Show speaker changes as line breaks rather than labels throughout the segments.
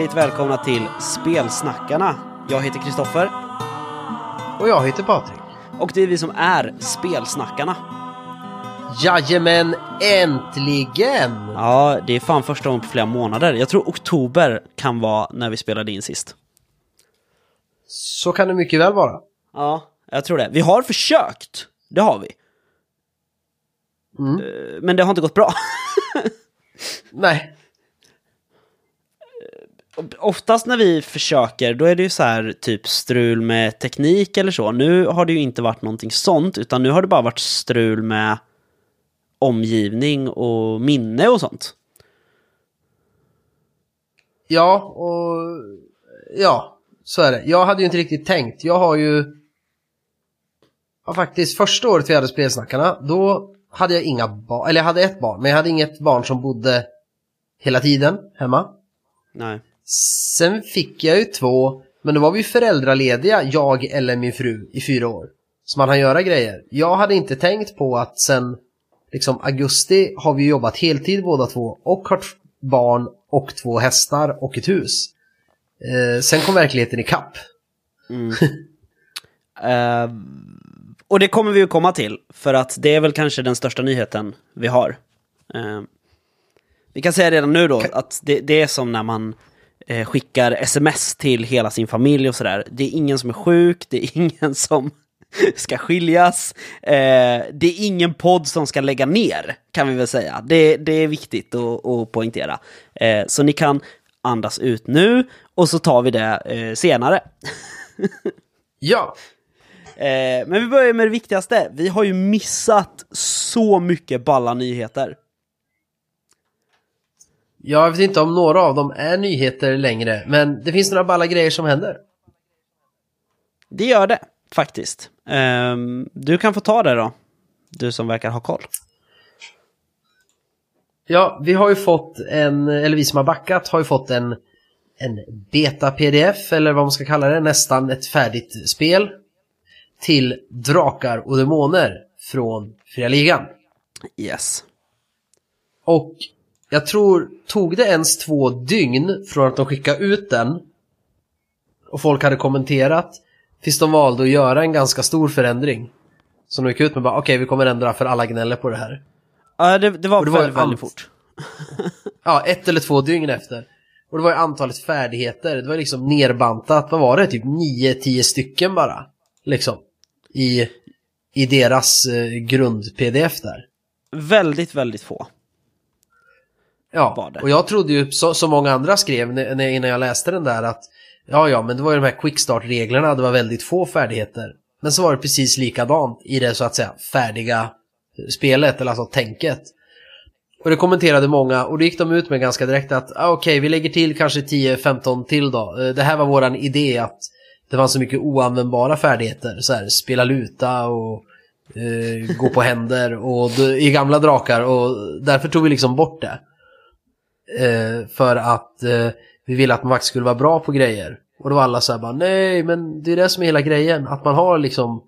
Hjärtligt välkomna till Spelsnackarna. Jag heter Kristoffer
Och jag heter Patrik.
och det är vi som är Spelsnackarna.
Jajamän, äntligen!
Ja, det är fan första gången på flera månader. Jag tror oktober kan vara när vi spelade in sist.
Så kan det mycket väl vara.
Ja, jag tror det. Vi har försökt, det har vi.
Mm.
Eh, Men det har inte gått bra.
Nej,
Oftast när vi försöker, då är det ju så här typ strul med teknik eller så. Nu har det ju inte varit någonting sånt, utan nu har det bara varit strul med omgivning och minne och sånt.
ja och ja, så är det. Jag hade ju inte riktigt tänkt. Jag har ju ja, faktiskt första året vi hade spelsnackarna, då hade jag inga barn, eller jag hade ett barn, men jag hade inget barn som bodde hela tiden hemma.
Nej.
Sen fick jag ju två, men då var vi föräldralediga, jag eller min fru, i fyra år. Så man hann göra grejer. Jag hade inte tänkt på att sen liksom augusti har vi jobbat heltid båda två och har barn och två hästar och ett hus. Eh, sen kom verkligheten ikapp.
Eh, och det kommer vi ju komma till, för att det är väl kanske den största nyheten vi har. Eh, vi kan säga redan nu då att det, det är som när man eh, skickar sms till hela sin familj och sådär. Det är ingen som är sjuk, det är ingen som ska skiljas, eh, det är ingen podd som ska lägga ner, kan vi väl säga. Det, det är viktigt att, att poängtera. Eh, så ni kan andas ut nu, och så tar vi det eh, senare.
Ja,
Eh, men vi börjar med det viktigaste. Vi har ju missat så mycket balla nyheter.
Jag vet inte om några av dem är nyheter längre, men det finns några balla grejer som händer.
Det gör det, faktiskt. Ehm, du kan få ta det då, du som verkar ha koll.
Ja, vi har ju fått en, eller vi som har backat har ju fått en, en beta-pdf eller vad man ska kalla det, nästan ett färdigt spel till Drakar och Demoner från Fria Ligan.
Yes.
Och jag tror, tog det ens två dygn från att de skickade ut den och folk hade kommenterat tills de valde att göra en ganska stor förändring. Så de gick ut med bara okej vi kommer ändra för alla gnäller på det här.
Ja, det, det var,
det var
väldigt, väldigt fort.
Ja, ett eller två dygn efter. Och det var ju antalet färdigheter, det var liksom nerbantat, vad var det, typ 9-10 stycken bara. Liksom. I, i deras eh, grund-pdf där.
Väldigt, väldigt få. Var
Ja,
det.
och jag trodde ju, så, som många andra skrev när, innan jag läste den där, att ja, ja, men det var ju de här quickstart-reglerna, det var väldigt få färdigheter. Men så var det precis likadant i det så att säga färdiga spelet, eller alltså tänket. Och det kommenterade många och då gick de ut med ganska direkt att ah, okej, vi lägger till kanske 10-15 till då. Eh, Det här var våran idé att det fanns så mycket oanvändbara färdigheter, så här spela luta och eh, gå på händer och i gamla drakar och därför tog vi liksom bort det. Eh, för att eh, vi ville att man faktiskt skulle vara bra på grejer. Och då var alla så här bara nej men det är det som är hela grejen. Att man har liksom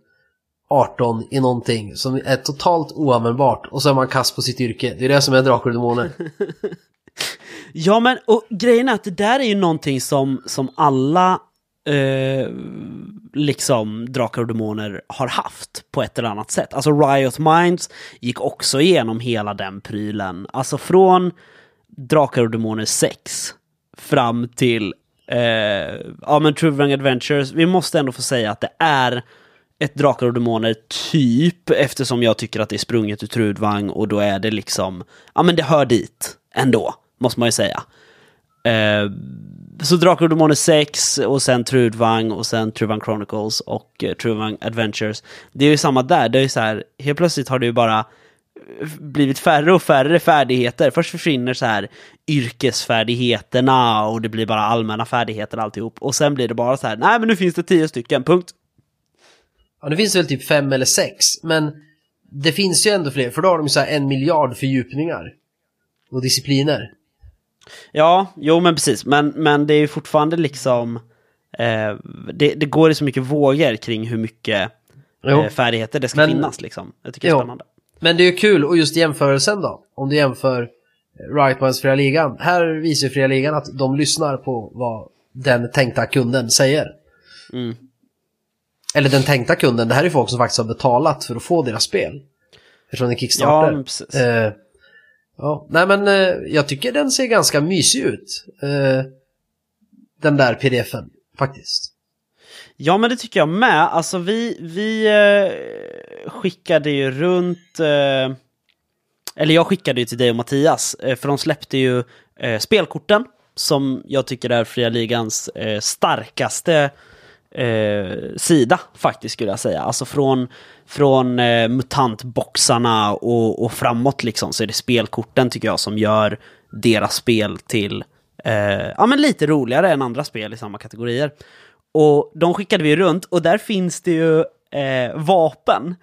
18 i någonting som är totalt oanvändbart och så är man kass på sitt yrke. Det är det som är Drakar och Demoner.
Ja, men och grejen är att det där är ju någonting som, som alla eh, liksom Drakar och Demoner har haft på ett eller annat sätt. Alltså Riot Minds gick också igenom hela den prylen. Alltså från Drakar och Demoner 6 fram till eh, ja, men True Adventures. Vi måste ändå få säga att det är ett Drakar och Demoner typ, eftersom jag tycker att det är sprunget ur Trudvang och då är det liksom, ja men det hör dit ändå, måste man ju säga. Eh, så Drakar och Demoner 6 och sen Trudvang och sen Trudvang Chronicles och eh, Trudvang Adventures. Det är ju samma där, det är ju så här, helt plötsligt har det ju bara blivit färre och färre färdigheter. Först försvinner så här yrkesfärdigheterna och det blir bara allmänna färdigheter alltihop. Och sen blir det bara så här, nej men nu finns det tio stycken, punkt.
Ja, nu finns det väl typ fem eller sex, men det finns ju ändå fler, för då har de ju så här en miljard fördjupningar. Och discipliner.
Ja, jo men precis. Men, men det är ju fortfarande liksom... Eh, det, det går i så mycket vågor kring hur mycket eh, färdigheter det ska
Men-
finnas liksom. Jag tycker det är
Jo.
spännande.
Men det är ju kul, och just jämförelsen då. Om du jämför Rightmans Fria Ligan. Här visar Fria Ligan att de lyssnar på vad den tänkta kunden säger.
Mm.
Eller den tänkta kunden, det här är folk som faktiskt har betalat för att få deras spel. Eftersom det är
Ja,
Kickstarter.
men precis.
Eh, ja, nej men eh, jag tycker den ser ganska mysig ut. Eh, den där pdfen, faktiskt.
Ja, men det tycker jag med. Alltså vi, vi eh, skickade ju runt... Eh, eller jag skickade ju till dig och Mattias, eh, för de släppte ju eh, spelkorten som jag tycker är Fria Ligans eh, starkaste eh, sida faktiskt skulle jag säga. Alltså från, från eh, mutantboxarna och, och framåt liksom så är det spelkorten tycker jag som gör deras spel till eh, ja, men lite roligare än andra spel i samma kategorier. Och de skickade vi runt och där finns det ju eh, vapen.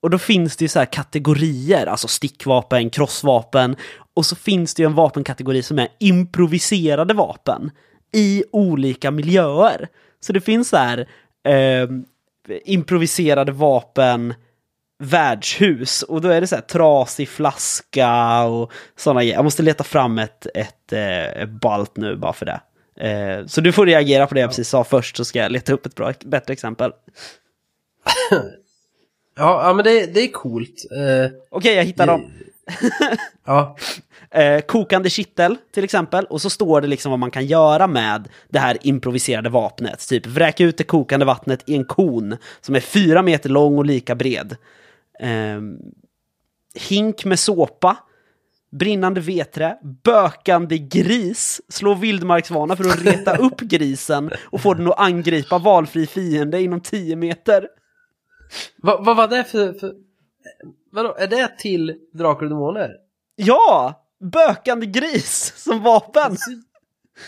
Och då finns det ju så här kategorier, alltså stickvapen, crossvapen. Och så finns det ju en vapenkategori som är improviserade vapen i olika miljöer. Så det finns så här eh, improviserade vapen värdshus och då är det så här trasig flaska och sådana grejer. Jag måste leta fram ett, ett eh, ett balt nu bara för det. Eh, så du får reagera på det jag precis sa först så ska jag leta upp ett bra, bättre exempel.
Ja, ja men det, det är coolt. Eh,
Okej, jag hittar dem.
ja,
Eh, kokande kittel till exempel, och så står det liksom vad man kan göra med det här improviserade vapnet. Typ vräka ut det kokande vattnet i en kon som är fyra meter lång och lika bred. Eh, hink med såpa, brinnande veträ, bökande gris, slå vildmarksvana för att reta upp grisen och få den att angripa valfri fiende inom 10 meter.
vad vad var det för... för vadå, är det till Drakar och Demoner?
Ja! Bökande gris som vapen!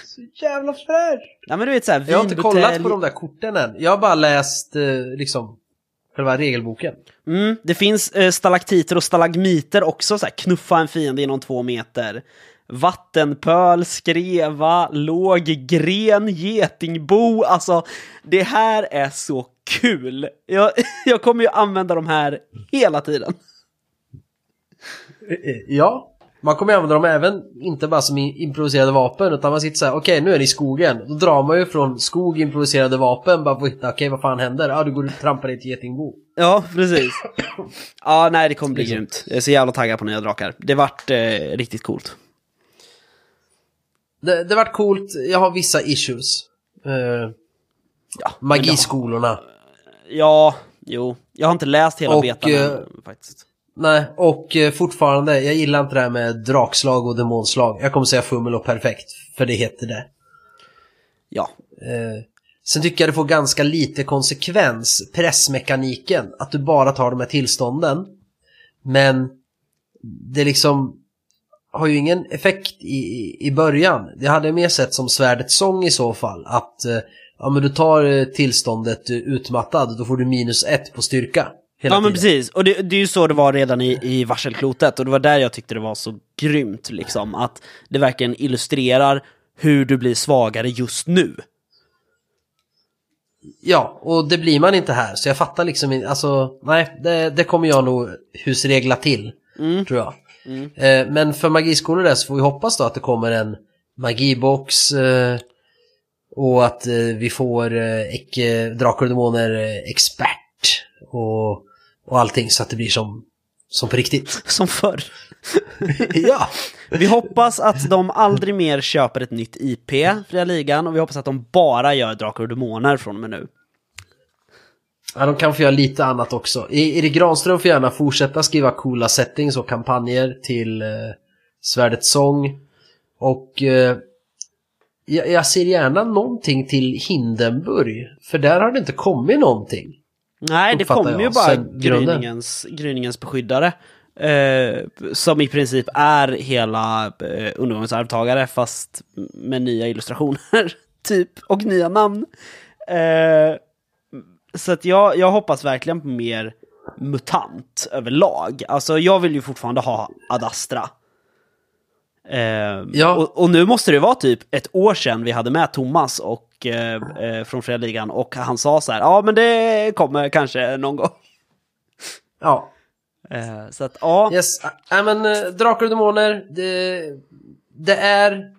Så jävla fräscht!
Ja men du vet såhär,
Jag har inte kollat på de där korten än. Jag har bara läst eh, liksom själva regelboken.
Mm, det finns eh, stalaktiter och stalagmiter också, så här, knuffa en fiende inom två meter. Vattenpöl, skreva, låg gren, getingbo. Alltså, det här är så kul. Jag, jag kommer ju använda de här hela tiden.
Eh, eh, Ja, man kommer använda dem även, inte bara som improviserade vapen, utan man sitter så här: okej nu är ni i skogen. Då drar man ju från skog improviserade vapen bara för att hitta, okej vad fan händer? Ja, du går och trampar i ett getingbo.
Ja, precis. Ja, nej, det kommer bli grymt. Jag är så jävla taggad på nya drakar. Det vart eh, riktigt coolt.
Det, det vart coolt, jag har vissa issues. Eh,
Ja,
magiskolorna.
Ja, jo. Jag har inte läst hela
Och,
betan
eh,
än, faktiskt.
Nej, och eh, fortfarande, jag gillar inte det här med drakslag och demonslag. Jag kommer säga fummel och perfekt, för det heter det.
Ja,
Eh, sen tycker jag det får ganska lite konsekvens, pressmekaniken, att du bara tar de här tillstånden. Men det liksom har ju ingen effekt i, i- i början. Det hade mer sett som svärdets sång i så fall, att eh, ja, men du tar tillståndet utmattad, då får du minus ett på styrka. Hela
ja men
tiden.
precis. Och det, det är ju så det var redan i, i varselklotet. Och det var där jag tyckte det var så grymt, liksom. Att det verkligen illustrerar hur du blir svagare just nu.
Ja, och det blir man inte här, så jag fattar liksom inte, alltså nej, det, det kommer jag nog husregla till, tror jag. Eh, men för magiskolor där så får vi hoppas då att det kommer en magibox eh, och att eh, vi får eh, Drakar och Demoner eh, expert och, och allting så att det blir som, som på riktigt.
Som förr.
ja!
Vi hoppas att de aldrig mer köper ett nytt IP, Fria Ligan. Och vi hoppas att de bara gör Drakar och Demoner från och med nu.
Ja, de kan få göra lite annat också. Erik Granström får gärna fortsätta skriva coola settings och kampanjer till eh, Svärdets sång. Och eh, jag, jag ser gärna någonting till Hindenburg, för där har det inte kommit någonting.
Nej, det kommer ju bara
sen
gryningens, gryningens beskyddare. Eh, som i princip är hela eh, undergångens arvtagare fast med nya illustrationer. typ, och nya namn. Eh, så att jag, jag hoppas verkligen på mer mutant överlag. Alltså jag vill ju fortfarande ha Adastra. Eh,
Ja.
och, och nu måste det vara typ ett år sedan vi hade med Thomas och, eh, eh, från Fria Ligan och han sa så här, ja men det kommer kanske någon gång.
Ja.
Eh, så att, ja.
Yes, äh, men äh, Drakar och Demoner, det, det är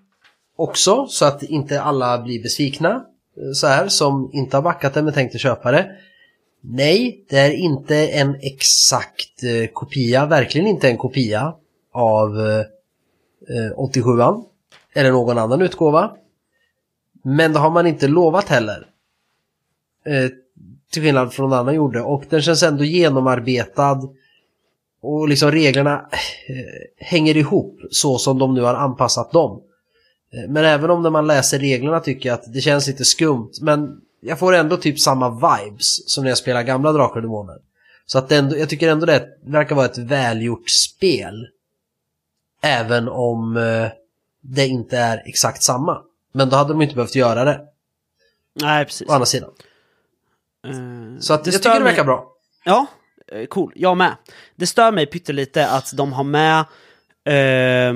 också så att inte alla blir besvikna eh, så här som inte har backat det men tänkte köpa det. Nej, det är inte en exakt eh, kopia, verkligen inte en kopia av eh, 87an eller någon annan utgåva. Men det har man inte lovat heller. Eh, till skillnad från någon annan gjorde och den känns ändå genomarbetad och liksom reglerna eh, hänger ihop så som de nu har anpassat dem. Eh, men även om när man läser reglerna tycker jag att det känns lite skumt. Men jag får ändå typ samma vibes som när jag spelar gamla Drakar och Demoner. Så att ändå, jag tycker ändå det verkar vara ett välgjort spel. Även om eh, det inte är exakt samma. Men då hade de inte behövt göra det.
Nej, precis.
Å andra sidan.
Eh,
Så att
det
jag tycker det
mig-
verkar bra.
Ja, eh, cool. Jag med. Det stör mig pyttelite att de har med eh,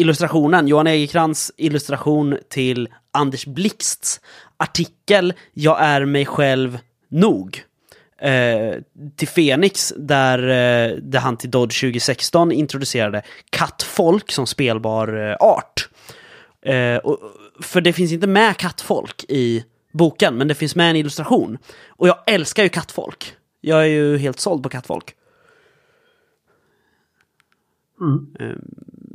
illustrationen, Johan Egerkrans illustration till Anders Blixts artikel Jag är mig själv nog. Eh, till Fenix, där, eh, där han till Dodge 2016 introducerade kattfolk som spelbar eh, art. Eh, och, för det finns inte med kattfolk i boken, men det finns med en illustration. Och jag älskar ju kattfolk. Jag är ju helt såld på kattfolk. Eh,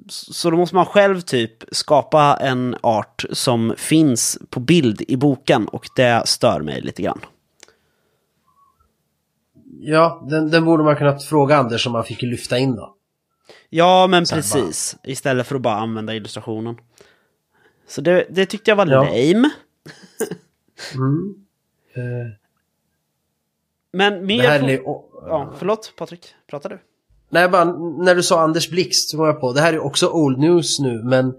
så så då måste man själv typ skapa en art som finns på bild i boken och det stör mig lite grann.
Ja, den, den borde man kunnat fråga Anders om man fick lyfta in då.
Ja, men
här
precis. Istället för att bara använda illustrationen. Så det, det tyckte jag var
Ja.
lame.
Eh,
Men mer...
det här är,
Ja, förlåt Patrik, pratar du?
Nej, bara när du sa Anders Blixt så kom jag på, det här är också old news nu, men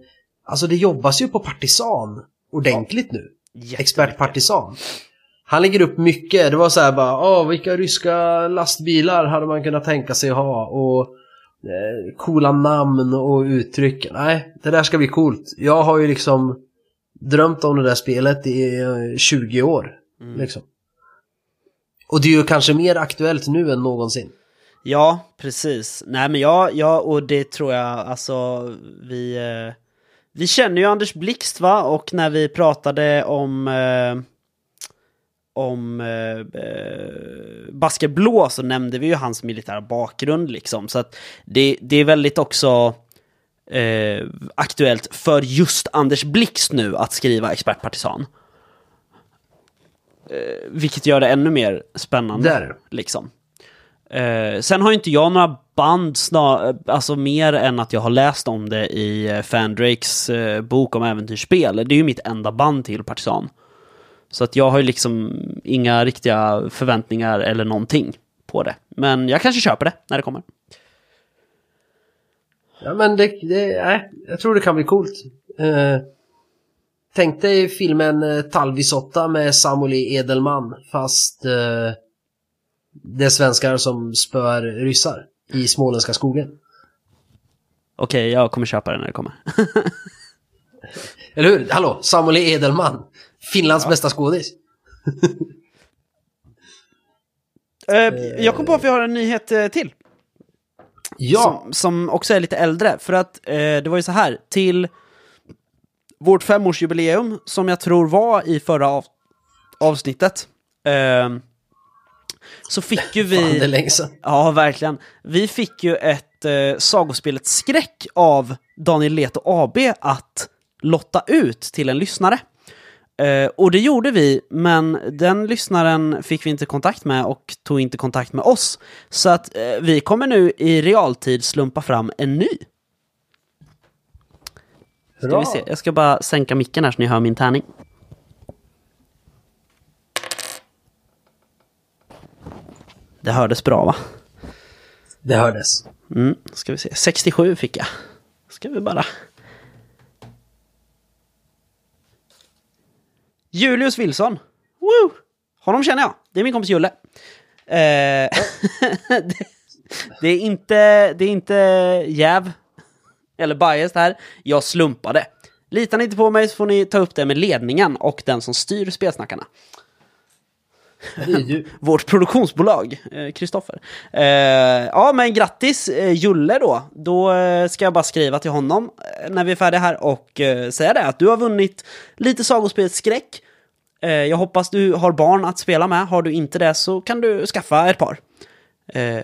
alltså det jobbas ju på Partisan ordentligt nu. Expert Partisan. Han lägger upp mycket, det var så här bara, åh vilka ryska lastbilar hade man kunnat tänka sig ha och eh, coola namn och uttryck. Nej, det där ska bli coolt. Jag har ju liksom drömt om det där spelet i eh, 20 år. Liksom. Och det är ju kanske mer aktuellt nu än någonsin.
Ja, precis. Nej men jag, ja, och det tror jag, alltså vi... Eh, vi känner ju Anders Blixt va, och när vi pratade om... Eh, om eh, eh, Basker Blå så nämnde vi ju hans militära bakgrund liksom. Så att det, det är väldigt också eh, aktuellt för just Anders Blixt nu att skriva expertpartisan. Eh, vilket gör det ännu mer spännande.
Där.
Liksom. Eh, sen har inte jag några band, snar, alltså mer än att jag har läst om det i eh, Fandrakes eh, bok om äventyrsspel. Det är ju mitt enda band till Partisan. Så att jag har ju liksom inga riktiga förväntningar eller någonting på det. Men jag kanske köper det när det kommer.
Ja men det, det nej, jag tror det kan bli coolt. Eh, tänk dig filmen eh, Talvisotta med Samuel E. Edelman fast eh, det är svenskar som spöar ryssar i småländska skogen.
Okej, jag kommer köpa det när det kommer.
Eller hur? Hallå, Samuel E. Edelman. Finlands bästa skådis.
Eh, jag kom på att vi har en nyhet eh, till.
Ja,
som, som också är lite äldre. För att eh, det var ju så här, till vårt femårsjubileum, som jag tror var i förra av, avsnittet, eh, så fick ju
fan det är
vi...
länge sedan.
Ja, verkligen. Vi fick ju ett eh, sagospelet Skräck av Daniel Leto AB att lotta ut till en lyssnare. Eh, och det gjorde vi, men den lyssnaren fick vi inte kontakt med och tog inte kontakt med oss. Så att eh, vi kommer nu i realtid slumpa fram en ny. Ska vi se. Jag ska bara sänka micken här så ni hör min tärning. Det hördes bra va?
Det hördes.
Mm, ska vi se. 67 fick jag. Ska vi bara... Julius Wilson. Woo! Honom känner jag. Det är min kompis Julle. Eh, det, det är inte, det är inte jäv eller bias här. Jag slumpade. Litar ni inte på mig så får ni ta upp det med ledningen och den som styr spelsnackarna.
Det du.
Vårt produktionsbolag, eh, Kristoffer. Eh, ja, men grattis eh, Julle då. Då eh, ska jag bara skriva till honom när vi är färdiga här och säga det att du har vunnit lite sagospelsskräck. Eh, jag hoppas du har barn att spela med. Har du inte det så kan du skaffa ett par. Eh,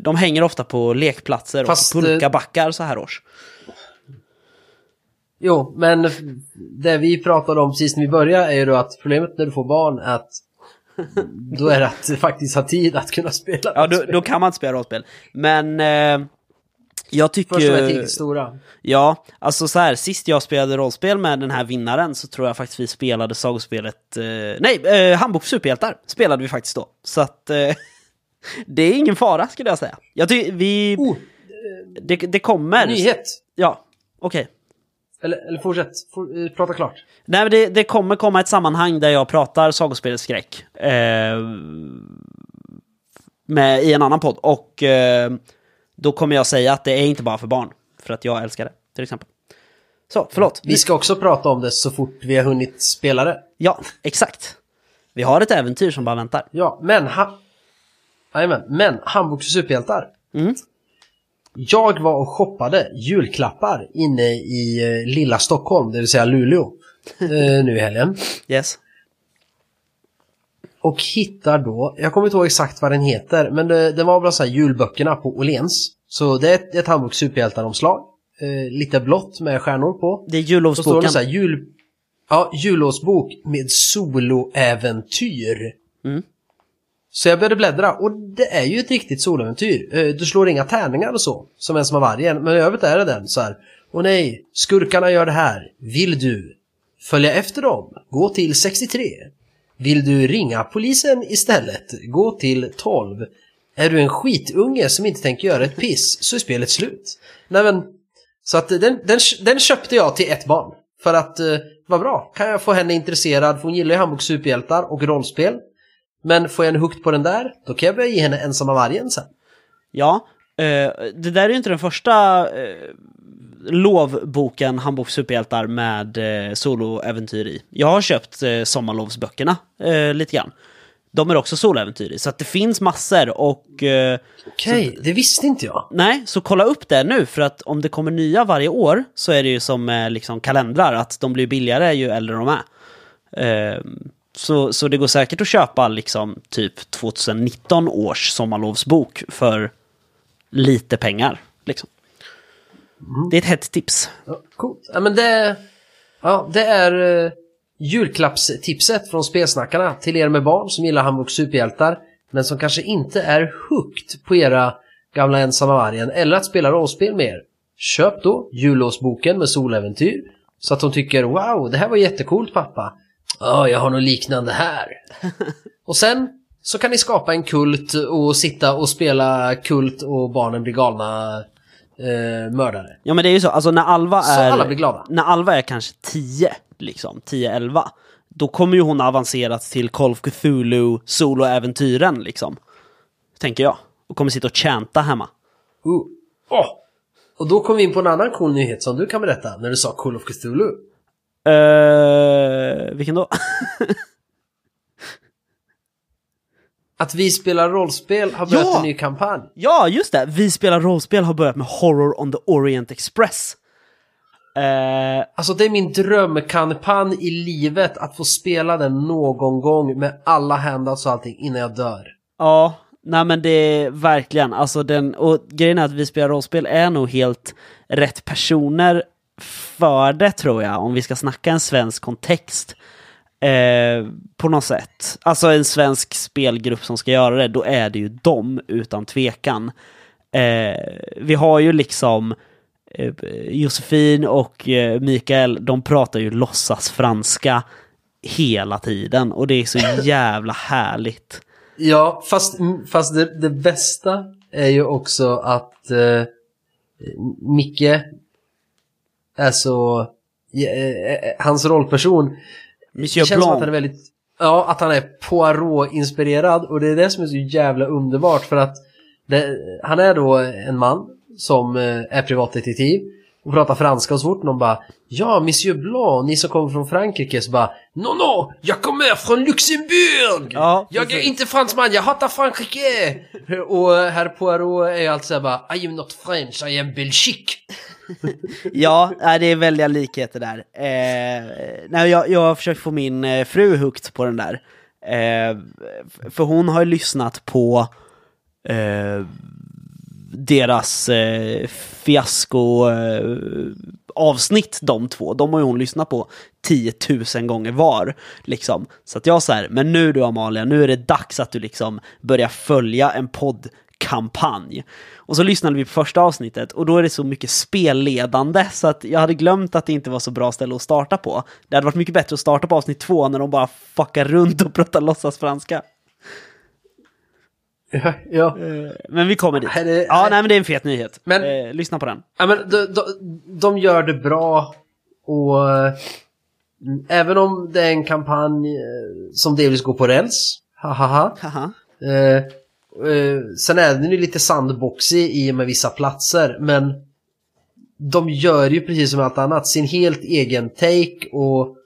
de hänger ofta på lekplatser
Fast,
och pulkabackar så här års.
Jo, men det vi pratade om precis när vi började är ju då att problemet när du får barn är att då är det att faktiskt ha tid att kunna spela
Ja, då, då kan man inte spela rollspel. Men eh, jag tycker
Först
ju...
tillräckligt stora.
Ja, alltså så här, sist jag spelade rollspel med den här vinnaren så tror jag faktiskt vi spelade sagospelet... Eh, nej, eh, Handbok superhjältar spelade vi faktiskt då. Så att... Eh, det är ingen fara skulle jag säga. Jag tycker vi...
Oh,
Det, det kommer.
nyhet!
Ja, okej.
Eller, eller fortsätt, For, eh, prata klart.
Nej, men det, det kommer komma ett sammanhang där jag pratar sagospelets skräck. Eh, med, I en annan podd. Och eh, då kommer jag säga att det är inte bara för barn. För att jag älskar det, till exempel. Så, förlåt.
Vi ska också prata om det så fort vi har hunnit spela det.
Ja, exakt. Vi har ett äventyr som bara väntar.
Ja, men... Ha... Jajamän, men Handbok för superhjältar.
Mm.
Jag var och shoppade julklappar inne i eh, lilla Stockholm, det vill säga Luleå, eh, nu i helgen.
Yes.
Och hittar då, jag kommer inte ihåg exakt vad den heter, men det, det var bland så här julböckerna på Åhléns. Så det är ett, ett Handbok superhjältar-omslag. Eh, lite blått med stjärnor på.
Det är
Så står
jullovsboken.
det så här jul... Ja, jullovsbok med soloäventyr.
Mm.
Så jag började bläddra och det är ju ett riktigt soloäventyr. Eh, Du slår inga tärningar och så, som en som har vargen. Men i övrigt är det den så här. Åh nej, skurkarna gör det här. Vill du följa efter dem? Gå till 63. Vill du ringa polisen istället? Gå till 12. Är du en skitunge som inte tänker göra ett piss så är spelet slut. Nej men, så att den, den, den köpte jag till ett barn. För att, eh, vad bra, kan jag få henne intresserad, för hon gillar ju Handbok superhjältar och rollspel. Men får jag en hukt på den där, då kan jag börja ge henne ensamma vargen sen.
Ja, eh, det där är ju inte den första eh, lovboken Handbok superhjältar med eh, soloäventyr i. Jag har köpt eh, sommarlovsböckerna eh, lite grann. De är också soloäventyr i, så att det finns massor och... Eh,
Okej, det visste inte jag.
nej, så kolla upp det nu för att om det kommer nya varje år så är det ju som eh, liksom kalendrar, att de blir billigare ju äldre de är. Eh, så, så det går säkert att köpa liksom typ 2019 års sommarlovsbok för lite pengar. Liksom. Det är ett hett tips.
Ja, coolt. Ja, men det, ja, det är uh, julklappstipset från spelsnackarna till er med barn som gillar Handbok superhjältar men som kanske inte är hooked på era gamla ensamma vargen eller att spela rollspel med er. Köp då jullovsboken med soläventyr så att de tycker wow, det här var jättecoolt pappa. Ja, jag har något liknande här. och sen så kan ni skapa en kult och sitta och spela kult och barnen blir galna eh, mördare.
Ja men det är ju så, alltså när Alva
Så
är...
alla blir glada.
När Alva är kanske 10, liksom, 10-11, då kommer ju hon avancerat till Call of Cthulhu soloäventyren liksom. Tänker jag. Och kommer sitta och chanta hemma.
Uh. Åh! Och då kom vi in på en annan cool nyhet som du kan berätta när du sa Call of Cthulhu.
Uh, vilken då?
Att vi spelar rollspel har börjat
Ja!
en ny kampanj.
ja, just det! Vi spelar rollspel har börjat med Horror on the Orient Express. Eh,
Alltså det är min drömkampanj i livet att få spela den någon gång med alla handouts och allting innan jag dör.
Ja, nej men det är verkligen, alltså den, och grejen är att vi spelar rollspel är nog helt rätt personer för det tror jag, om vi ska snacka en svensk kontext. Eh, på något sätt. Alltså en svensk spelgrupp som ska göra det, då är det ju dem utan tvekan. Eh, vi har ju liksom eh, Josefin och eh, Mikael, de pratar ju låtsas franska hela tiden och det är så jävla härligt.
Ja, fast, fast det, det bästa är ju också att eh, Micke är så... eh, eh, hans rollperson
Monsieur
Det känns som att han är
Blanc.
väldigt... Ja, att han är Poirot-inspirerad och det är det som är så jävla underbart för att det, han är då en man som eh, är privatdetektiv och pratar franska och så fort någon bara Ja, Monsieur Blanc, ni som kommer från Frankrike så bara No, no, jag kommer från Luxemburg!
Ja,
jag är inte fransman, jag hatar Frankrike! och herr Poirot är alltså såhär bara I am not French, I am Belgique!
Ja, det är väldiga likheter där. Eh, nej, jag, jag har försökt få min eh, fru hooked på den där. Eh, för hon har ju lyssnat på eh, deras eh, fiasko eh, avsnitt, de två. De har ju hon lyssnat på 10 000 gånger var. Liksom. Så att jag säger, men nu du Amalia, nu är det dags att du liksom börjar följa en podd poddkampanj. Och så lyssnade vi på första avsnittet och då är det så mycket spelledande så att jag hade glömt att det inte var så bra ställe att starta på. Det hade varit mycket bättre att starta på avsnitt två när de bara fuckar runt och pratar låtsas franska.
Ja, ja.
Eh, Men vi kommer dit.
Är-
Ja, nej men det är en fet nyhet.
Men-
Eh, lyssna på den.
Ja, men de, de, de gör det bra och eh, även om det är en kampanj eh, som delvis går på räls, hahaha.
Haha.
Eh, eh, sen är den ju lite sandboxig i och med vissa platser men de gör ju precis som allt annat sin helt egen take och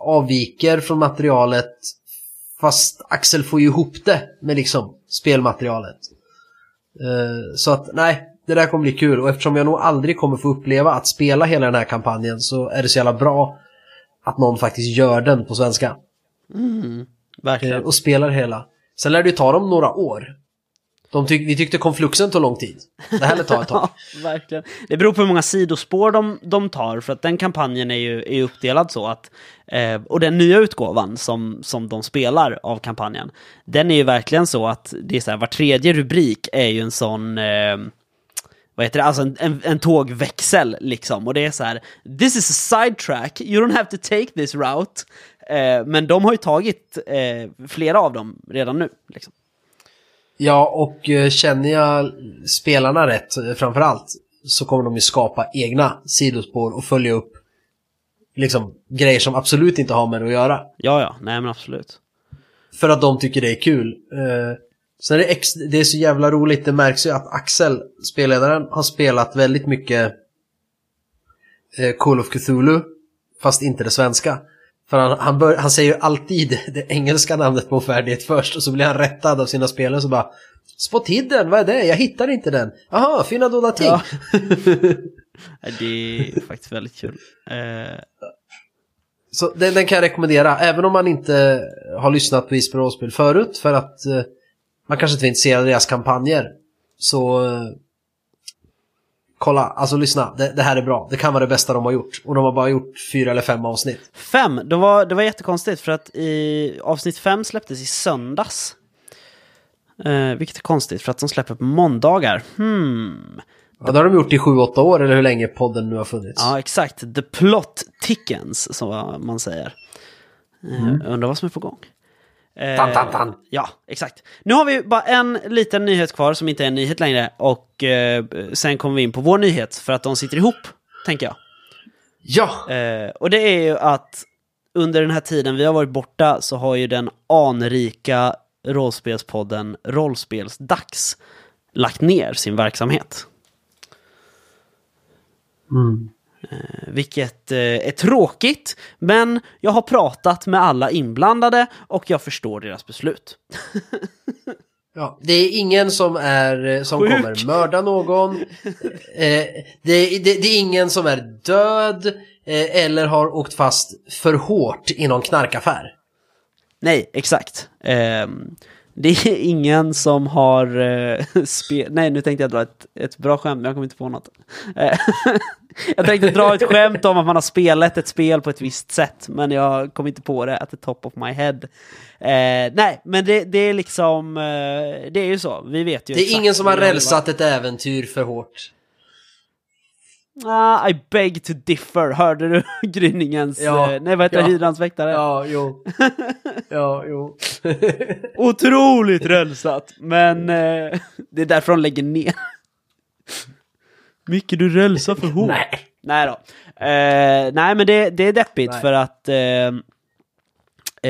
avviker från materialet fast Axel får ju ihop det med liksom spelmaterialet. Eh, Så att nej, det där kommer bli kul och eftersom jag nog aldrig kommer få uppleva att spela hela den här kampanjen så är det så jävla bra att någon faktiskt gör den på svenska. Eh,
Verkligen.
Och spelar hela. Sen lär det ju ta dem några år. De tyck, vi tyckte konfluxen tog lång tid. Det här lär ta ett tag.
Ja, verkligen. Det beror på hur många sidospår de, de tar, för att den kampanjen är ju är uppdelad så att... Eh, och den nya utgåvan som, som de spelar av kampanjen, den är ju verkligen så att det är så här, var tredje rubrik är ju en sån... Eh, vad heter det? Alltså en, en, en tågväxel liksom. Och det är så här, this is a sidetrack, you don't have to take this route. Eh, men de har ju tagit eh, flera av dem redan nu. Liksom.
Ja, och eh, känner jag spelarna rätt eh, framförallt så kommer de ju skapa egna sidospår och följa upp liksom grejer som absolut inte har med det att göra.
Ja, ja, nej men absolut.
För att de tycker det är kul. Eh, sen är det, ex- det är så jävla roligt, det märks ju att Axel, spelledaren, har spelat väldigt mycket eh, Call of Cthulhu, fast inte det svenska. För han, han, bör, han säger ju alltid det engelska namnet på färdighet först och så blir han rättad av sina spelare så bara Spot hidden, vad är det? Jag hittar inte den. Jaha, finna dolda ting.
Ja. Det är faktiskt väldigt kul. Eh,
Så den, den kan jag rekommendera, även om man inte har lyssnat på Isper rollspel förut för att eh, man kanske inte är intresserad av deras kampanjer. Så eh, kolla, alltså lyssna, det, det här är bra. Det kan vara det bästa de har gjort. Och de har bara gjort fyra eller fem avsnitt.
fem, det var, det var jättekonstigt för att i avsnitt fem släpptes i söndags. Eh, vilket är konstigt för att de släpper på måndagar. Hmm.
Ja, det har de gjort i sju, åtta år eller hur länge podden nu har funnits.
Ja, exakt. The plot tickens, som man säger. Eh, Undrar vad som är på gång. Eh,
Tan, tan, tan.
Ja, exakt. Nu har vi bara en liten nyhet kvar som inte är en nyhet längre och eh, sen kommer vi in på vår nyhet för att de sitter ihop, tänker jag.
Ja!
Eh, och det är ju att under den här tiden vi har varit borta så har ju den anrika rollspelspodden Rollspelsdags lagt ner sin verksamhet. Eh, vilket eh, är tråkigt, men jag har pratat med alla inblandade och jag förstår deras beslut.
Ja, det är ingen som, är, eh, som
Sjuk.
kommer mörda någon. Eh, det, det, det är ingen som är död eh, eller har åkt fast för hårt i någon knarkaffär.
Nej, exakt. Ehm, det är ingen som har uh, spe- Nej, nu tänkte jag dra ett, ett bra skämt, men jag kommer inte på något. Eh, jag tänkte dra ett skämt om att man har spelat ett spel på ett visst sätt, men jag kom inte på det at the top of my head. Eh, nej, men det, det är liksom, eh, det är ju så, vi vet ju
Det är ingen som har rälsat ett äventyr för hårt.
Ah, I beg to differ, hörde du gryningens,
Ja,
eh, nej vad heter
ja.
hydrans väktare?
Ja, jo. Ja, jo.
Otroligt rälsat, men eh, det är därför de lägger ner. Mycket du rälsar för hårt.
Nej.
Nej då. Eh, nej men det, det är deppigt
Nej.
för att eh,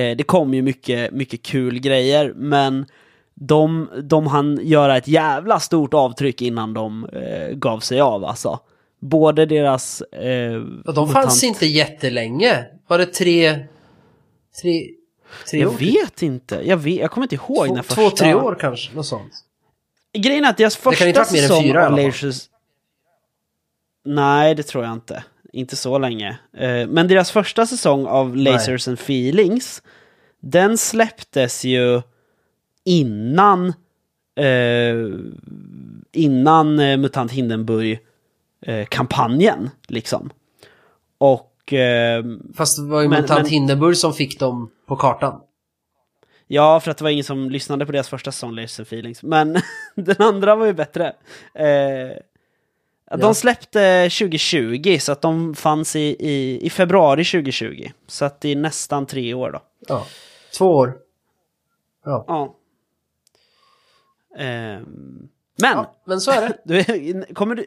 eh, det kom ju mycket, mycket kul grejer, men de, de hann göra ett jävla stort avtryck innan de gav sig av alltså. Både deras... Eh,
Och de fanns inte jättelänge. Var det tre... Tre... Tre
Jag
år?
vet inte. Jag, vet, jag kommer inte ihåg
Två,
när
två,
första...
tre år kanske. Något sånt.
Grejen är att deras första
varit mer än
säsong
fyra
av. Lasers... Nej, det tror jag inte. Inte så länge. Eh, Men deras första säsong av Lasers and Feelings, den släpptes ju innan eh, innan eh, Hindenburg-kampanjen, liksom. Och eh,
Fast det var ju
Men-
Mutant
men-
Hindenburg som fick dem på kartan.
Ja, för att det var ingen som lyssnade på deras första säsong, Lasers and Feelings. Men den andra var ju bättre. Eh, De
Ja.
släppte 2020, så att de fanns i, i, i februari 2020. Så att det är nästan tre år då.
Ja. Två år. Ja.
Ja. Ehm, men,
ja. Men så är det.
du, kommer, du,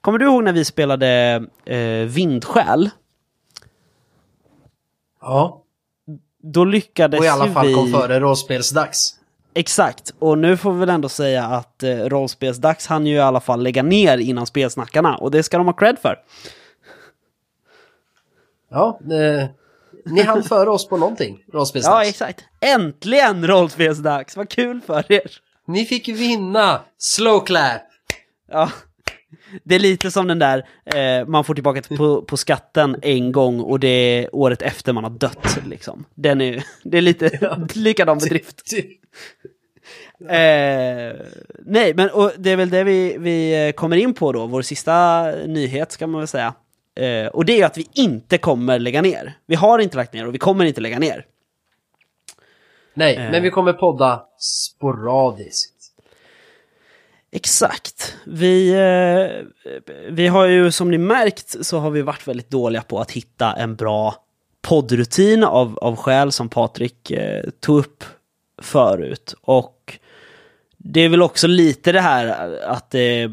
kommer du ihåg när vi spelade eh, Vindsjäl?
Ja.
Då lyckades
Och i alla fall
vi...
kom före rollspelsdags.
Exakt, och nu får vi väl ändå säga att eh, rollspelsdags han ju i alla fall lägga ner innan spelsnackarna, och det ska de ha cred för.
Ja. Eh, ni hann före oss på någonting.
Ja,
Rollspelsdags.
exakt. Äntligen rollspelsdags, vad kul för er!
Ni fick vinna! Slow clap!
Ja. Det är lite som den där, eh, man får tillbaka till- på, på skatten en gång och det är året efter man har dött. Liksom. Den är, det är lite likadan bedrift. Eh, nej, men och det är väl det vi, vi kommer in på då, vår sista nyhet ska man väl säga. Eh, och det är att vi inte kommer lägga ner. Vi har inte lagt ner och vi kommer inte lägga ner.
Nej,
Eh.
men vi kommer podda sporadiskt.
Exakt. Vi, eh, vi har ju som ni märkt så har vi varit väldigt dåliga på att hitta en bra poddrutin av, av skäl som Patrik eh, tog upp förut. Och det är väl också lite det här att det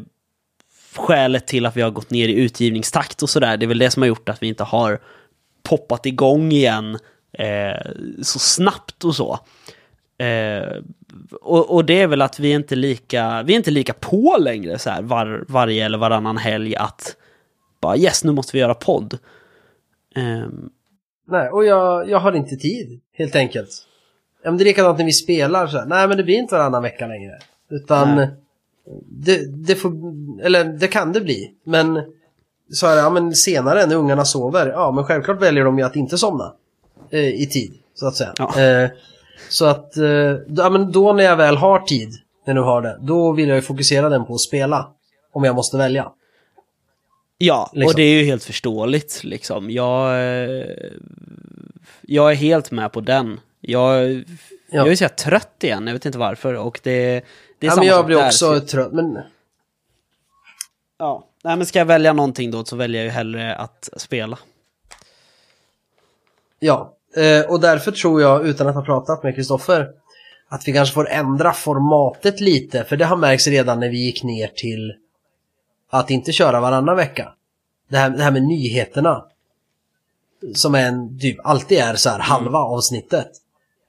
skälet till att vi har gått ner i utgivningstakt och sådär, det är väl det som har gjort att vi inte har poppat igång igen eh, så snabbt och så. Eh, och, och det är väl att vi är inte lika, vi är inte lika på längre så här var, varje eller varannan helg att bara yes, nu måste vi göra podd. Ehm,
Nej, och jag, jag har inte tid, helt enkelt. Ja, men det är likadant när vi spelar så här. Nej, men det blir inte varannan vecka längre. Utan det, det får, eller det kan det bli. Men så är det, ja men senare när ungarna sover, ja men självklart väljer de ju att inte somna. Eh, I tid, så att säga.
Ja.
Så att, eh, ja men då när jag väl har tid, när nu har det, då vill jag ju fokusera den på att spela. Om jag måste välja.
ja, och
Liksom.
det är ju helt förståeligt liksom. Jag, eh, jag är helt med på den. Jag, jag är så trött igen, jag vet inte varför. Och det, det är
Ja,
samma
men jag blir
där.
också
Så-
trött, men
Ja, nej men ska jag välja någonting då så väljer jag ju hellre att spela.
Ja, eh, och därför tror jag, utan att ha pratat med Kristoffer, att vi kanske får ändra formatet lite, för det har märkts redan när vi gick ner till att inte köra varannan vecka. Det här, det här med nyheterna, som är en, typ, alltid är så här halva avsnittet.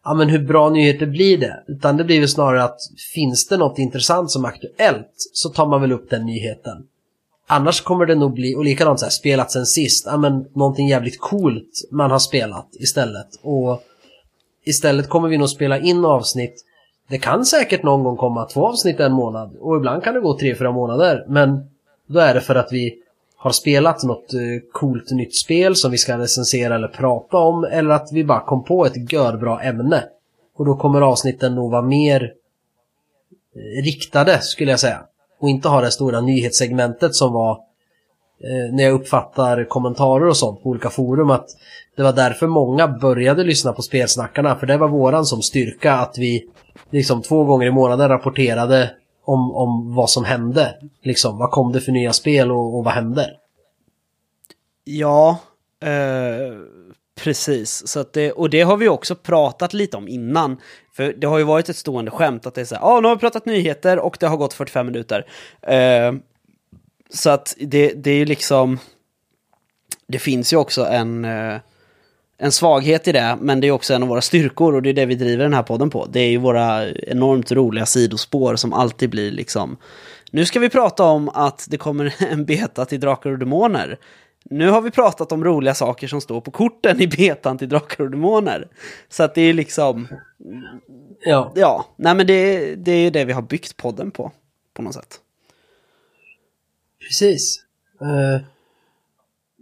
Ja, men hur bra nyheter blir det? Utan det blir väl snarare att finns det något intressant som är aktuellt så tar man väl upp den nyheten. Annars kommer det nog bli, och likadant så här, spelat sen sist, ja men någonting jävligt coolt man har spelat istället. Och istället kommer vi nog spela in avsnitt. Det kan säkert någon gång komma två avsnitt en månad och ibland kan det gå tre, fyra månader. Men då är det för att vi har spelat något eh, coolt nytt spel som vi ska recensera eller prata om eller att vi bara kom på ett görbra ämne. Och då kommer avsnitten nog vara mer eh, riktade skulle jag säga. Och inte ha det stora nyhetssegmentet som var eh, när jag uppfattar kommentarer och sånt på olika forum att det var därför många började lyssna på spelsnackarna för det var våran som styrka att vi liksom två gånger i månaden rapporterade om, om vad som hände. Liksom, vad kom det för nya spel och, och vad hände?
Ja, eh, precis. Så att det, och det har vi också pratat lite om innan. För det har ju varit ett stående skämt att det är så här, ja nu har vi pratat nyheter och det har gått 45 minuter. Eh, så att det, det är ju liksom, det finns ju också en, eh, en svaghet i det, men det är också en av våra styrkor och det är det vi driver den här podden på. Det är ju våra enormt roliga sidospår som alltid blir liksom Nu ska vi prata om att det kommer en beta till Drakar och Demoner. Nu har vi pratat om roliga saker som står på korten i betan till Drakar och Demoner. Så att det är liksom,
Ja.
ja, nej men det, det är det vi har byggt podden på, på något sätt.
Precis. Uh,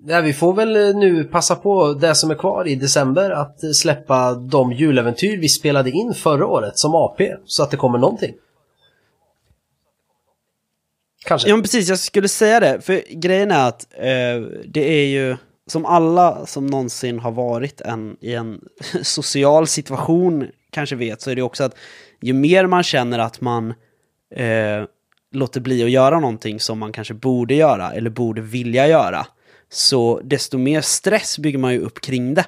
ja, vi får väl eh, nu passa på det som är kvar i december att släppa de juläventyr vi spelade in förra året som AP så att det kommer någonting. Kanske.
Ja men precis, jag skulle säga det. För grejen är att eh, det är ju som alla som någonsin har varit en, i en social situation kanske vet så är det också att ju mer man känner att man eh, låter bli att göra någonting som man kanske borde göra eller borde vilja göra så desto mer stress bygger man ju upp kring det.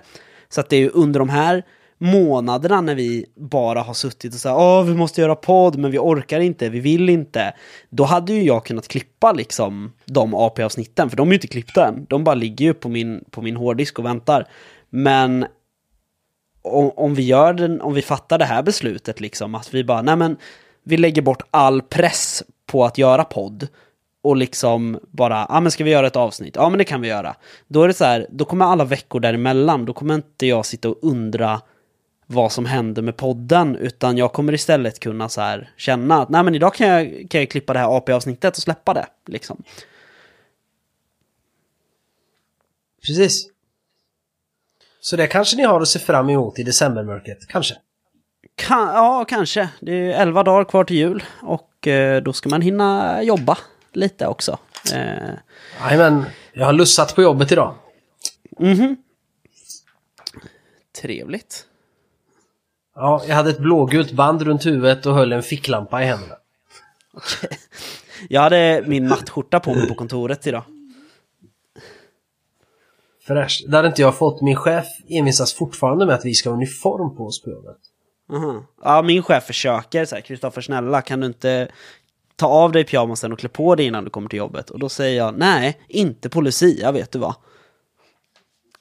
Så att det är ju under de här månaderna när vi bara har suttit och sagt åh vi måste göra podd men vi orkar inte, vi vill inte. Då hade ju jag kunnat klippa liksom de AP-avsnitten för de är ju inte klippta än. De bara ligger ju på min, på min hårddisk och väntar. Men om, om vi gör den, om vi fattar det här beslutet liksom att vi bara nej men vi lägger bort all press på att göra podd och liksom bara, ja ah, men ska vi göra ett avsnitt? Ja men det kan vi göra. Då är det så här, då kommer alla veckor däremellan, då kommer inte jag sitta och undra vad som händer med podden, utan jag kommer istället kunna så här känna att nej men idag kan jag, kan jag klippa det här AP-avsnittet och släppa det. Liksom.
Precis. Så det kanske ni har att se fram emot i decembermörkret, kanske?
Kan, ja, kanske. Det är elva dagar kvar till jul och eh, då ska man hinna jobba lite också. Eh,
Jajamän, jag har lussat på jobbet idag.
mhm. Trevligt.
Ja, jag hade ett blågult band runt huvudet och höll en ficklampa i händerna.
Jag hade min nattskjorta på mig på kontoret idag.
Fräscht. Det hade inte jag fått. Min chef envisas fortfarande med att vi ska ha uniform på oss på jobbet.
Aha. Ja, min chef försöker så här, Kristoffer snälla kan du inte ta av dig pyjamasen och klä på dig innan du kommer till jobbet? Och då säger jag nej, inte på Lucia vet du vad.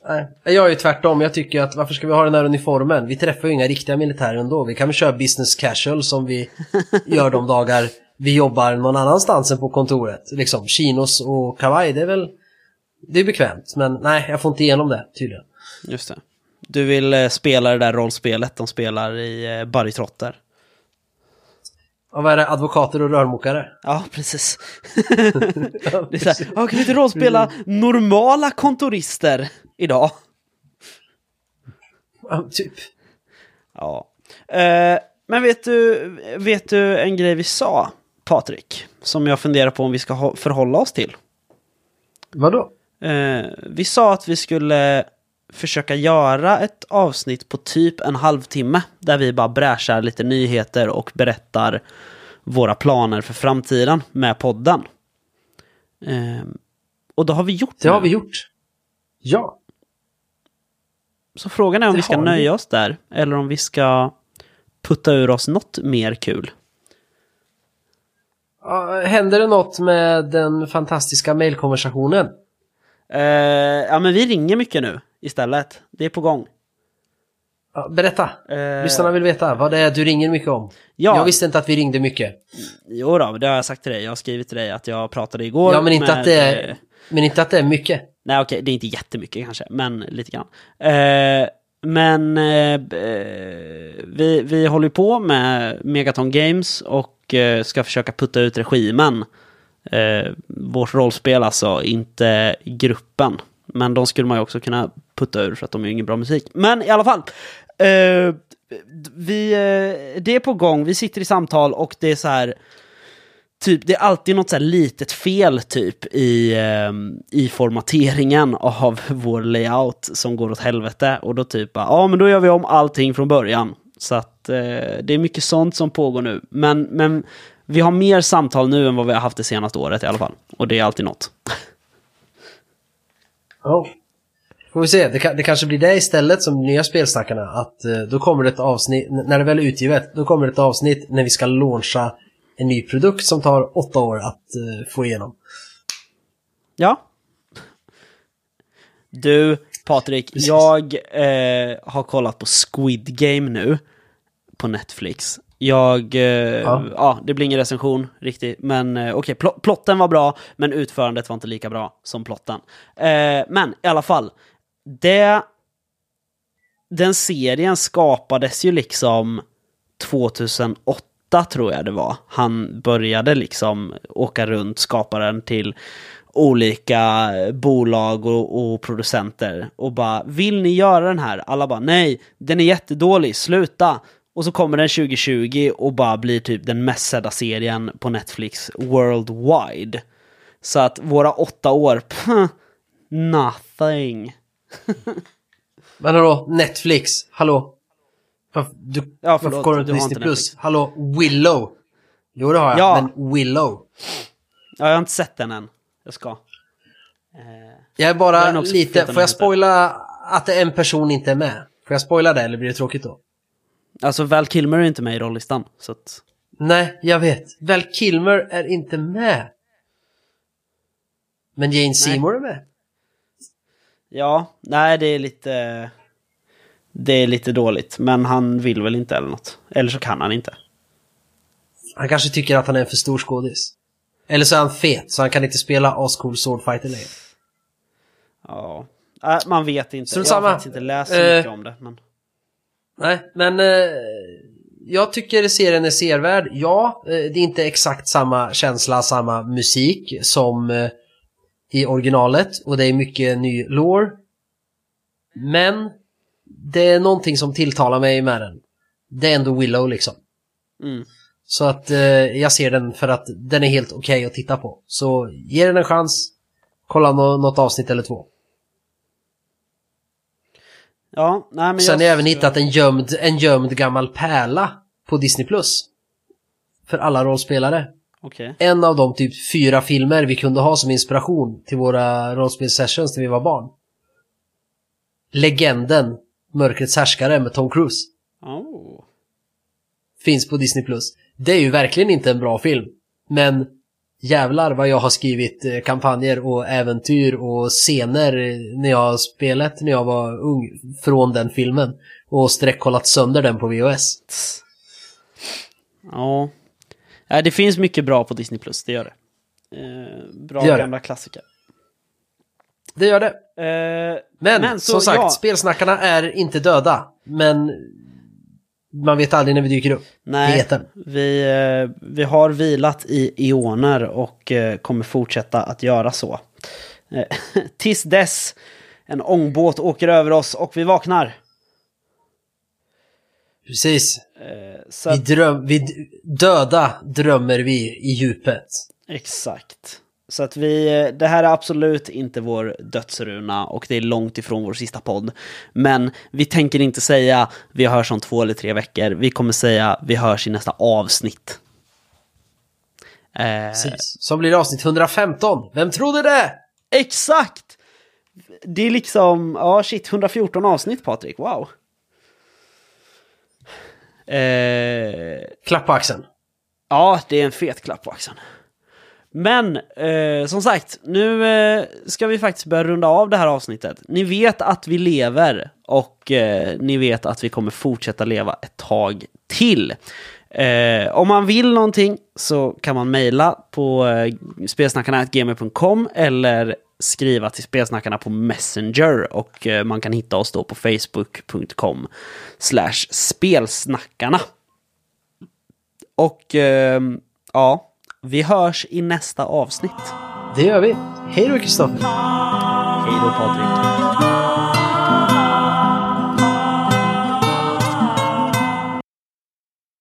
Nej, jag är ju tvärtom. Jag tycker att varför ska vi ha den här uniformen? Vi träffar ju inga riktiga militärer ändå. Vi kan väl köra business casual som vi gör de dagar vi jobbar någon annanstans än på kontoret. Liksom chinos och kavaj, det är väl det är bekvämt. Men nej, jag får inte igenom det tydligen.
Just det. Du vill eh, spela det där rollspelet de spelar i eh, Barry Trotter.
Och vad är det? Advokater och rörmokare?
Ja, precis. det är så här, "Ja, kan vi inte rollspela normala kontorister idag?
Ja, typ.
Ja. Eh, men vet du, vet du en grej vi sa, Patrik? Som jag funderar på om vi ska förhålla oss till.
Vadå?
Eh, vi sa att vi skulle försöka göra ett avsnitt på typ en halvtimme där vi bara bräschar lite nyheter och berättar våra planer för framtiden med podden. Eh, och då har vi gjort
Det har
nu.
vi gjort. Ja.
Så frågan är om
Det
vi ska
har vi.
nöja oss där eller om vi ska putta ur oss något mer kul.
Händer det något med den fantastiska mailkonversationen?
Eh, ja, men vi ringer mycket nu istället. Det är på gång.
Ja, berätta.
Eh,
Lyssnarna vill veta vad det är du ringer mycket om.
Ja.
Jag visste inte att vi ringde mycket.
Jo då, det har jag sagt till dig. Jag har skrivit till dig att jag pratade igår
Ja, men inte,
med,
att det är, men inte att det är mycket.
Nej, okej, det är inte jättemycket kanske, men lite grann. Eh, men eh, eh, vi, vi håller ju på med Megaton Games och eh, ska försöka putta ut regimen. Eh, vårt rollspel alltså, inte gruppen. Men de skulle man ju också kunna putta ur för att de är ju ingen bra musik. Men i alla fall. Eh, vi, eh, det är på gång, vi sitter i samtal och det är så här typ, det är alltid något så här litet fel typ i, ehm, i formateringen av vår layout som går åt helvete. Och då typ, bara, ja men då gör vi om allting från början. Så att eh, det är mycket sånt som pågår nu. Men, men vi har mer samtal nu än vad vi har haft det senaste året i alla fall. Och det är alltid något.
Ja. Får vi se, det, kan, det kanske blir det istället som nya spelsnackarna. Att eh, då kommer det ett avsnitt, när det väl är utgivet, då kommer det ett avsnitt när vi ska launcha en ny produkt som tar åtta år att eh, få igenom.
Ja. Du, Patrik,
Precis.
jag eh, har kollat på Squid Game nu på Netflix. Jag, eh, ja. det blir ingen recension riktigt, men eh, okej, okay, plotten var bra, men utförandet var inte lika bra som plotten. Eh, men i alla fall, det, den serien skapades ju liksom 2008 tror jag det var. Han började liksom åka runt, skapa den till olika bolag och, och, producenter och bara vill ni göra den här? Alla bara nej, den är jättedålig, sluta! Och så kommer den 2020 och bara blir typ den mest sedda serien på Netflix worldwide. Så att våra åtta år, pff, nothing.
Men då Netflix, hallå? Du,
ja, förlåt, varför
kollar du inte Disney Plus? Hallå, Willow? Jo det har jag, ja. men Willow?
Ja, jag har inte sett den än. Jag ska. Eh,
jag är bara lite, får jag spoila att en person inte är med? Får jag spoila det eller blir det tråkigt då?
Alltså Val Kilmer är inte med i rollistan, så att...
Nej, jag vet. Val Kilmer är inte med. Men Jane Seymour är med.
Ja, nej det är lite... Det är lite dåligt, men han vill väl inte eller något. Eller så kan han inte.
Han kanske tycker att han är en för stor skådis. Eller så är han fet, så han kan inte spela Ascool Swordfighter längre.
Ja, äh, man vet inte. Strunt jag har faktiskt inte läst så mycket uh, om det. Men...
Nej, men uh, jag tycker serien är servärd. Ja, uh, det är inte exakt samma känsla, samma musik som i originalet. Och det är mycket ny lore. Men det är någonting som tilltalar mig med den. Det är ändå Willow liksom.
Mm.
Så att eh, jag ser den för att den är helt okej okay att titta på. Så ge den en chans. Kolla no något avsnitt eller två.
Ja, nej men
Sen har jag även hittat en gömd, en gömd gammal pärla på Disney+. Plus För alla rollspelare.
Okay.
En av de typ fyra filmer vi kunde ha som inspiration till våra rollspelssessions när vi var barn. Legenden Mörkrets härskare med Tom Cruise.
Oh.
Finns på Disney+. Plus. Det är ju verkligen inte en bra film. Men jävlar vad jag har skrivit eh, kampanjer och äventyr och scener när jag har spelat när jag var ung från den filmen. Och sträckkollat sönder den på VHS.
Ja. Det finns mycket bra på Disney+, Plus, det gör det. Eh, bra det gör gamla det. klassiker.
Det gör det.
Eh,
men, men som sagt, ja. spelsnackarna är inte döda. Men man vet aldrig när vi dyker upp.
Nej, vi, eh, vi har vilat i ioner och eh, kommer fortsätta att göra så. Eh, tills dess en ångbåt åker över oss och vi vaknar.
Precis. Så vi, dröm, vi döda drömmer vi i djupet.
Exakt. Så att vi, det här är absolut inte vår dödsruna och det är långt ifrån vår sista podd. Men vi tänker inte säga vi hörs om två eller tre veckor. Vi kommer säga vi hörs i nästa avsnitt.
Eh, Precis. Som blir avsnitt 115. Vem trodde det?
Exakt! Det är liksom, ja shit, 114 avsnitt Patrik, wow.
Eh, klapp på axeln.
Ja, det är en fet klapp på axeln. Men eh, som sagt, nu eh, ska vi faktiskt börja runda av det här avsnittet. Ni vet att vi lever och eh, ni vet att vi kommer fortsätta leva ett tag till. Eh, om man vill någonting så kan man mejla på eh, spelsnackarna.gmail.com eller skriva till spelsnackarna på Messenger och eh, man kan hitta oss då på facebook.com slash spelsnackarna. Och eh, ja, vi hörs i nästa avsnitt.
Det gör vi. Hej då Kristoffer.
Hej då Patrik.